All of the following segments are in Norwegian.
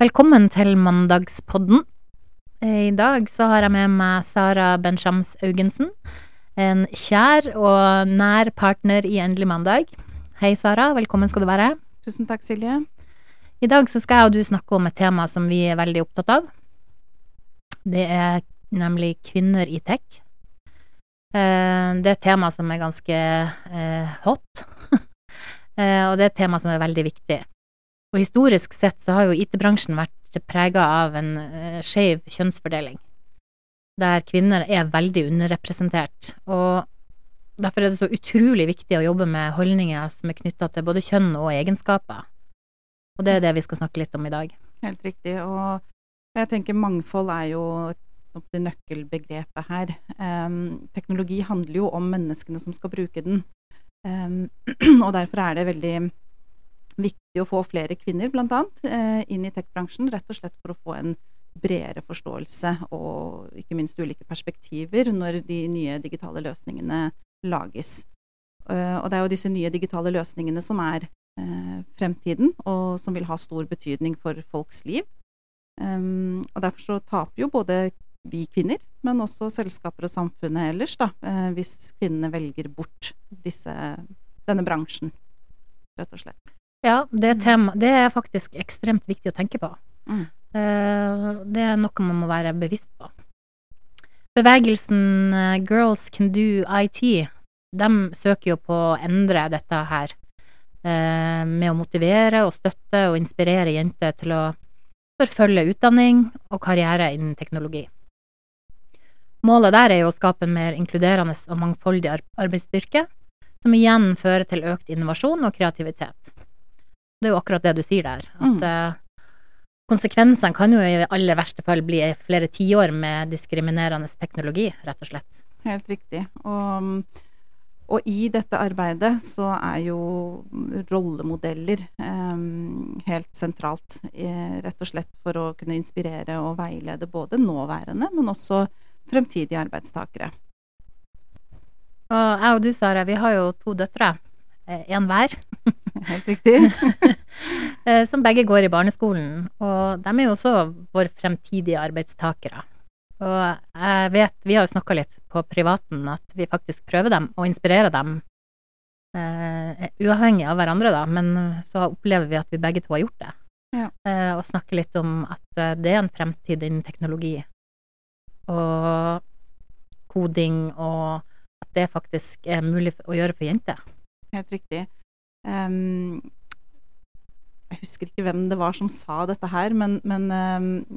Velkommen til mandagspodden. I dag så har jeg med meg Sara Benchams Augensen, en kjær og nær partner i Endelig mandag. Hei, Sara. Velkommen skal du være. Tusen takk, Silje. I dag så skal jeg og du snakke om et tema som vi er veldig opptatt av. Det er nemlig kvinner i tech. Eh, Det er et tema som er ganske eh, hot, Eh, og det er et tema som er veldig viktig. Og historisk sett så har jo IT-bransjen vært prega av en uh, skeiv kjønnsfordeling, der kvinner er veldig underrepresentert. Og derfor er det så utrolig viktig å jobbe med holdninger som er knytta til både kjønn og egenskaper. Og det er det vi skal snakke litt om i dag. Helt riktig. Og jeg tenker mangfold er jo det nøkkelbegrepet her. Um, teknologi handler jo om menneskene som skal bruke den. Um, og derfor er det veldig viktig å få flere kvinner, annet, eh, inn i tech-bransjen. Rett og slett for å få en bredere forståelse og ikke minst ulike perspektiver når de nye digitale løsningene lages. Uh, og det er jo disse nye digitale løsningene som er uh, fremtiden, og som vil ha stor betydning for folks liv. Og derfor så taper jo både vi kvinner, men også selskaper og samfunnet ellers, da, hvis kvinnene velger bort disse, denne bransjen, rett og slett. Ja, det, tema, det er faktisk ekstremt viktig å tenke på. Mm. Eh, det er noe man må være bevisst på. Bevegelsen eh, Girls Can Do IT, de søker jo på å endre dette her. eh, Med å motivere og støtte og inspirere jenter til å forfølge utdanning og karriere innen teknologi. Målet der er jo å skape en mer inkluderende og mangfoldig ar- arbeidsstyrke, som igjen fører til økt innovasjon og kreativitet. Det er jo akkurat det du sier der, at Mm. eh, konsekvensene kan jo i aller verste fall bli flere tiår med diskriminerende teknologi, rett og slett. Helt riktig. Og, og i dette arbeidet så er jo rollemodeller eh, helt sentralt. Eh, rett og slett for å kunne inspirere og veilede både nåværende, men også fremtidige arbeidstakere. Og jeg og du, Sara, vi har jo to døtre, én hver, Helt riktig. eh, som begge går i barneskolen. Og de er jo også våre fremtidige arbeidstakere. Og jeg vet, vi har jo snakka litt på privaten, at vi faktisk prøver dem og inspirerer dem. Uh, uavhengig av hverandre, da, men så opplever vi at vi begge to har gjort det. Ja. Uh, og snakker litt om at det er en fremtid innen teknologi. Og koding, og at det faktisk er mulig å gjøre for jenter. Helt riktig. Jeg husker ikke hvem det var som sa dette her, men, men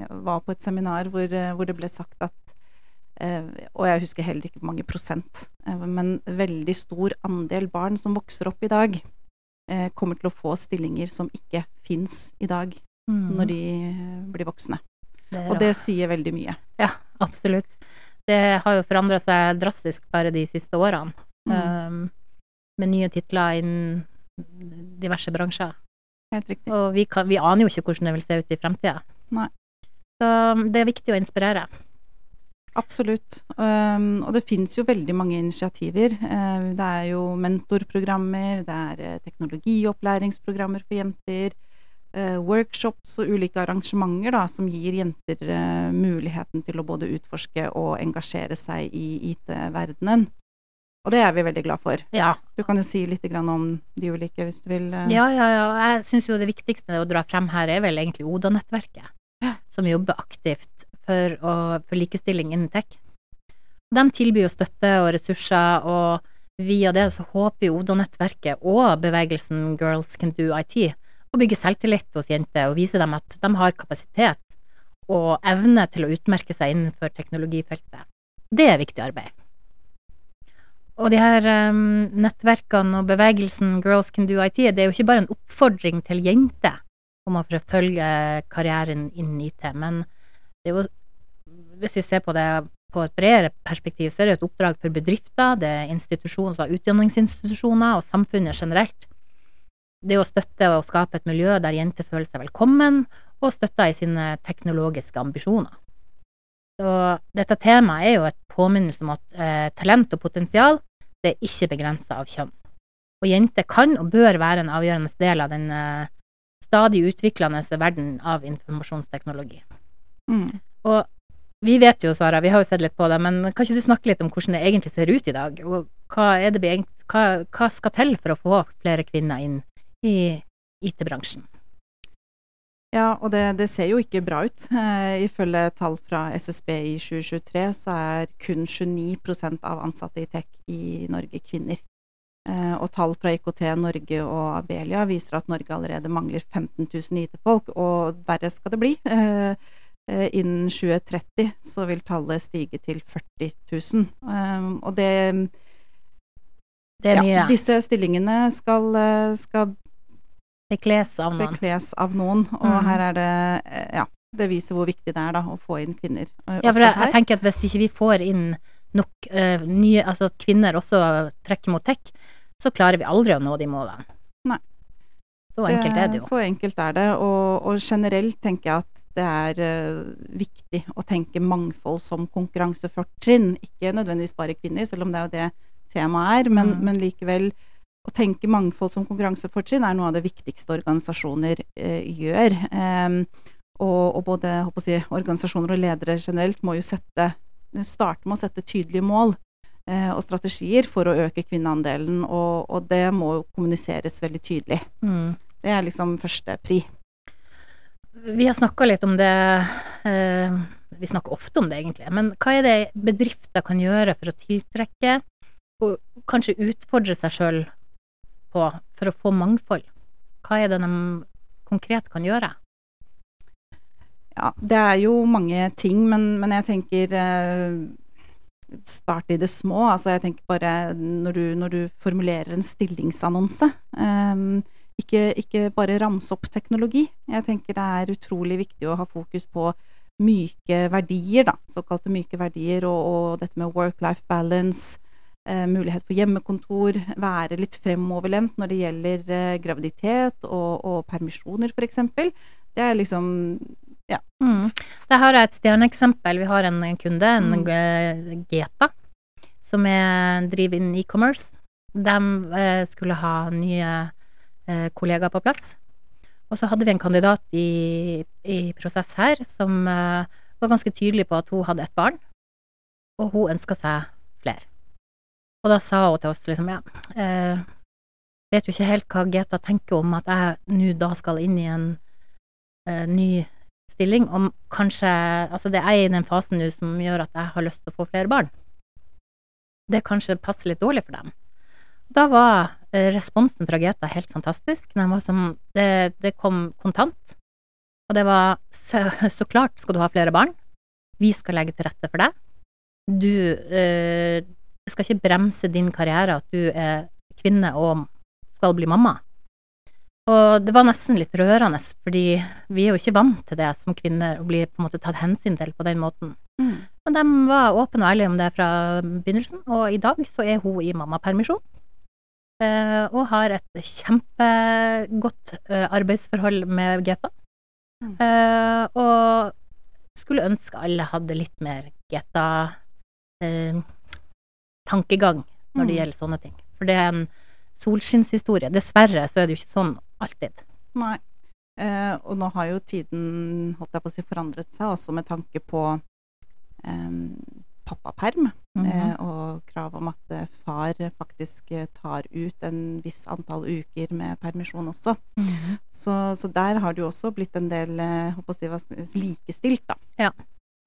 jeg var på et seminar hvor, eh, hvor det ble sagt at eh, Og jeg husker heller ikke hvor mange prosent, eh, men veldig stor andel barn som vokser opp i dag, kommer til å få stillinger som ikke fins i dag, når de blir voksne. Det Og det sier veldig mye. Ja, absolutt. Det har jo forandra seg drastisk bare de siste årene. Mm. Um, med nye titler innen diverse bransjer. Helt riktig. Og vi, kan, vi aner jo ikke hvordan det vil se ut i fremtida. Så det er viktig å inspirere. Absolutt. Um, og det finnes jo veldig mange initiativer. Uh, det er jo mentorprogrammer, det er uh, teknologiopplæringsprogrammer for jenter, uh, workshops og ulike arrangementer da, som gir jenter uh, muligheten til å både utforske og engasjere seg i IT-verdenen. Og det er vi veldig glad for. Ja, Du kan jo si litt om de ulike, hvis du vil. uh, ja, ja. ja. Jeg syns jo det viktigste å dra frem her er vel egentlig ODA-nettverket, Ja. som jobber aktivt for, å, for likestilling innen tech. De tilbyr jo støtte og ressurser, og via det så håper jo ODA-nettverket og bevegelsen Girls Can Do IT å bygge selvtillit hos jenter og vise dem at de har kapasitet og evne til å utmerke seg innenfor teknologifeltet. Det er viktig arbeid. Og de her um, nettverkene og bevegelsen Girls Can Do IT, det er jo ikke bare en oppfordring til jenter om å forfølge karrieren innen IT, men det er jo, hvis vi ser på det på et bredere perspektiv, så er det et oppdrag for bedrifter, det er institusjoner, utdanningsinstitusjoner og samfunnet generelt. Det å støtte og skape et miljø der jenter føler seg velkommen, og støtta i sine teknologiske ambisjoner. Så dette temaet er jo et påminnelse om at eh, talent og potensial det er ikke begrensa av kjønn. Og jenter kan og bør være en avgjørende del av den eh, stadig utviklende verden av informasjonsteknologi. Mm. Og vi vet jo, Sara, vi har jo sett litt på det, men kan ikke du snakke litt om hvordan det egentlig ser ut i dag? Og hva, det, hva, hva skal til for å få flere kvinner inn i IT-bransjen? Ja, og det, det ser jo ikke bra ut. Eh, ifølge tall fra SSB i 2023 så er kun 29% av ansatte i tech i Norge kvinner. Eh, og tall fra IKT Norge og Abelia viser at Norge allerede mangler 15 000 IT-folk, og verre skal det bli. Eh, eh, innen 2030 så vil tallet stige til 40 000. Eh, og det Det er mye. ja, Disse stillingene skal, eh, skal Det kles av noen. bekles av noen, og Mm. her er det eh, Ja, det viser hvor viktig det er da å få inn kvinner. eh, Ja, for jeg, jeg tenker at hvis ikke vi får inn nok uh, nye Altså at kvinner også trekker mot tech, så klarer vi aldri å nå de målene. Nei. Så enkelt er det jo. Så enkelt er det, og, og generelt tenker jeg at det er uh, viktig å tenke mangfold som konkurransefortrinn. Ikke nødvendigvis bare kvinner, selv om det er jo det temaet er, men, Mm. men likevel å tenke mangfold som konkurransefortrinn er noe av det viktigste organisasjoner eh, gjør. Eh, og, og både si, organisasjoner og ledere generelt må jo sette, starte med å sette tydelige mål eh, og strategier for å øke kvinneandelen, og, og det må jo kommuniseres veldig tydelig. Mm. Det er liksom første pri. Vi har snakka litt om det eh, Vi snakker ofte om det, egentlig. Men hva er det bedrifter kan gjøre for å tiltrekke, og kanskje utfordre seg sjøl på, for å få mangfold? Hva er det de konkret kan gjøre? Ja, det er jo mange ting, men, men jeg tenker eh, Start i det små. Altså jeg tenker bare når du, når du formulerer en stillingsannonse. eh, ikke, ikke bare ramse opp teknologi. Jeg tenker det er utrolig viktig å ha fokus på myke verdier, da. Såkalte myke verdier, og, og dette med work-life balance. Eh, mulighet for hjemmekontor, være litt fremoverlent når det gjelder eh, graviditet og, og permisjoner, f.eks. Det er liksom Mm. Der har jeg et stjerneeksempel. Vi har en kunde, en Mm. Geta, som er, driver innen e-commerce. De eh, skulle ha nye kollegaer på plass. Og så hadde vi en kandidat i, i prosess her som var ganske tydelig på at hun hadde et barn, og hun ønska seg flere. Og da sa hun til oss liksom, ja eh, Vet jo ikke helt hva Geta tenker om at jeg nå da skal inn i en eh, ny stilling, om kanskje Altså, det er i den fasen nå som gjør at jeg har lyst til å få flere barn. Det kanskje passer litt dårlig for dem. Da var eh, responsen fra Geta helt fantastisk. Som, det, det kom kontant. Og det var så, så klart skal du ha flere barn. Vi skal legge til rette for deg. Du eh, Det skal ikke bremse din karriere at du er kvinne og skal bli mamma. Og det var nesten litt rørende, fordi vi er jo ikke vant til det som kvinner, å bli på en måte tatt hensyn til på den måten. Men de var åpne og ærlige om det fra begynnelsen, og i dag så er hun i mammapermisjon. eh, Og har et kjempegodt eh, arbeidsforhold med Geta. Mm. Eh, Og skulle ønske alle hadde litt mer Geta-tankegang når det Mm. gjelder sånne ting. For det er en solskinnshistorie. Dessverre så er det jo ikke sånn alltid. Nei. Eh, og nå har jo tiden holdt jeg på å si, forandret seg, også med tanke på eh, pappaperm. Mhm. Eh, og krav om at eh, far faktisk eh, tar ut en viss antall uker med permisjon også. Mhm. Så, så der har det jo også blitt en del eh, si, likestilt, da.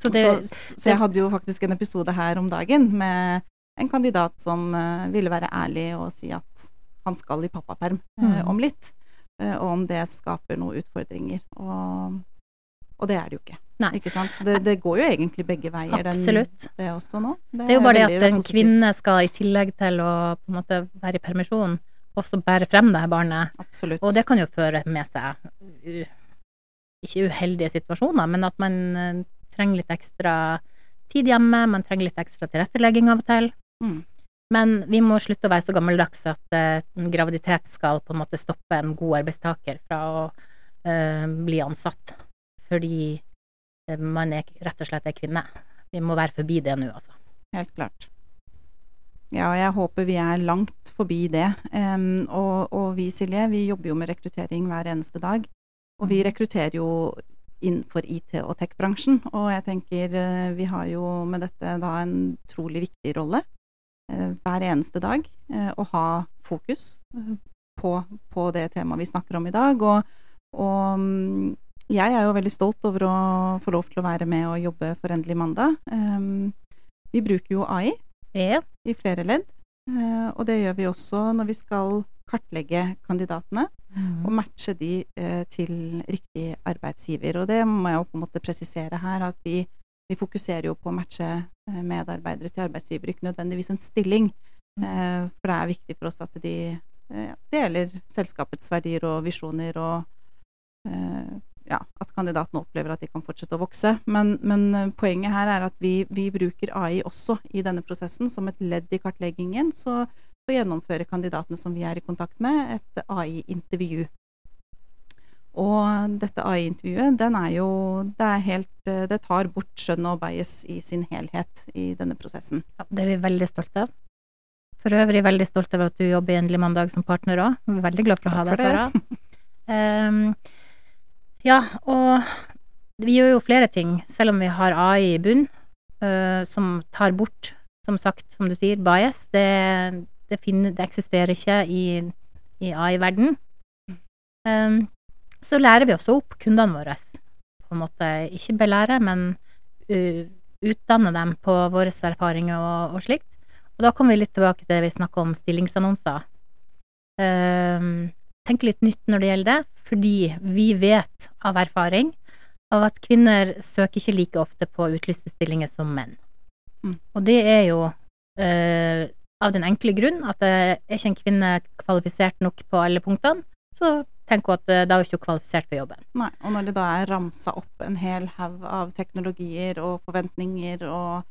Så det, så, så jeg hadde jo faktisk en episode her om dagen med en kandidat som eh, ville være ærlig og si at han skal i pappaperm eh, Mm. om litt, eh, og om det skaper noen utfordringer. Og, og det er det jo ikke. Ikke sant? Så det, det går jo egentlig begge veier, den, absolutt. det også nå. Det er jo bare det at en positivt. kvinne skal i tillegg til å på en måte være i permisjon, også bære frem det her barnet. Absolutt. Og det kan jo føre med seg ikke uheldige situasjoner, men at man trenger litt ekstra tid hjemme, man trenger litt ekstra tilrettelegging av og til. Mm. Men vi må slutte å være så gammeldags at eh, en graviditet skal på en måte stoppe en god arbeidstaker fra å uh, bli ansatt. Fordi eh, man er rett og slett er kvinne. Vi må være forbi det nå, altså. Helt klart. Ja, jeg håper vi er langt forbi det. Um, og, og vi, Silje, vi jobber jo med rekruttering hver eneste dag. Og vi rekrutterer jo innenfor IT- og tech-bransjen, og jeg tenker eh, vi har jo med dette da en utrolig viktig rolle eh, hver eneste dag og å ha fokus på, på, det temaet vi snakker om i dag. Og, og mm, jeg er jo veldig stolt over å få lov til å være med og jobbe for Endelig mandag. Um, vi bruker jo AI ja. i flere ledd, og det gjør vi også når vi skal kartlegge kandidatene mm. og matche de til riktig arbeidsgiver. Og det må jeg jo på en måte presisere her, at vi, vi fokuserer jo på å matche uh, medarbeidere til arbeidsgiver, ikke nødvendigvis en stilling. Mm. for det er viktig for oss at de deler selskapets verdier og visjoner og ja, at kandidatene opplever at de kan fortsette å vokse. Men, men eh, poenget her er at vi, vi, bruker AI også i denne prosessen som et ledd i kartleggingen. Så, så gjennomfører kandidatene som vi er i kontakt med, et AI-intervju. Og dette AI-intervjuet, den er jo det, er helt, eh, det tar bort skjønn og bias i sin helhet i denne prosessen. Ja, det er vi veldig stolte av. For øvrig veldig stolt av at du jobber i Endelig mandag som partner òg. Veldig glad for å ha deg, Sara. um, Ja, og vi gjør jo flere ting, selv om vi har AI i bunn, uh, som tar bort, som sagt, som du sier, bias. Det, det, finner, det eksisterer ikke i, i AI-verden. Um, så lærer vi også opp kundene våre. På en måte ikke belære, men uh, utdanne dem på våre erfaringer og, og, slikt. Og da kommer vi litt tilbake til det vi snakker om stillingsannonser. Uh, tenke litt nytt når det gjelder det, fordi vi vet av erfaring av at kvinner søker ikke like ofte på utlyste stillinger som menn. Mm. Og det er jo uh, av den enkle grunn at er ikke en kvinne kvalifisert nok på alle punktene, så tenk at eh, da er hun ikke kvalifisert for jobben. Nei, og når det da er ramsa opp en hel haug av teknologier og forventninger og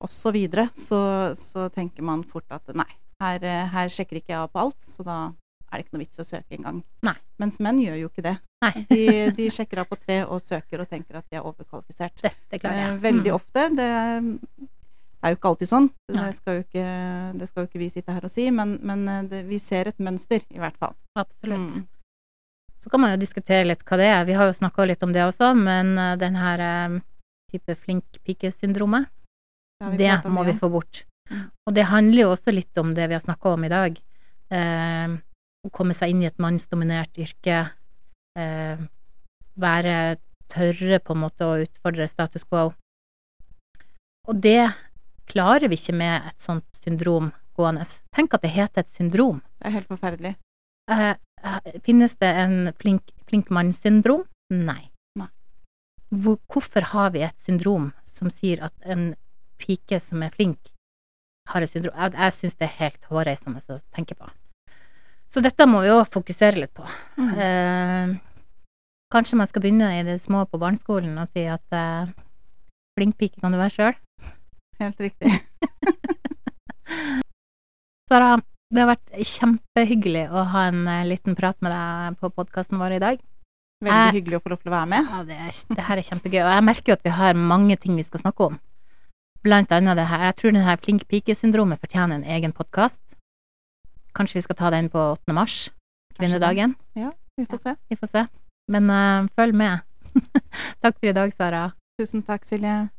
osv., så, videre, så så tenker man fort at nei, her, eh, her sjekker ikke jeg av på alt, så da er det ikke noe vits å søke engang. Mens menn gjør jo ikke det. De, de, sjekker av på tre og søker og tenker at de er overkvalifisert. Dette klarer jeg. Eh, veldig mm. ofte. Det er jo ikke alltid sånn. Det skal ikke, det skal jo ikke, vi sitte her og si, men, men det, vi ser et mønster, i hvert fall. Absolutt. Mm. Så kan man jo diskutere litt hva det er. Vi har jo snakka litt om det også, men uh, den her uh, type flink pike-syndromet, det må vi få bort. Mm. Og det handler jo også litt om det vi har snakka om i dag. Uh, å komme seg inn i et mannsdominert yrke, eh, være tørre på en måte å utfordre status quo. Og det klarer vi ikke med et sånt syndrom gående. Tenk at det heter et syndrom. Det er helt forferdelig. Eh, eh finnes det en flink, flink mann-syndrom? Nei. Nei. Hvor, hvorfor har vi et syndrom som sier at en pike som er flink, har et syndrom? Jeg, jeg syns det er helt hårreisende å tenke på. Så dette må vi jo fokusere litt på. Mm. Eh, kanskje man skal begynne i det små på barneskolen og si at eh, flink pike kan du være sjøl. Helt riktig. Sara, det har vært kjempehyggelig å ha en uh, liten prat med deg på podkasten vår i dag. Veldig jeg, hyggelig å få lov til å være med. Ja, det, er, det, her er kjempegøy. Og jeg merker jo at vi har mange ting vi skal snakke om. Blant annet det her Jeg tror det her flink pike-syndromet fortjener en egen podkast. Kanskje vi skal ta den på 8. mars, kvinnedagen. Ja, vi får se. Vi får se. Men uh, følg med. takk for i dag, Sara. Tusen takk, Silje.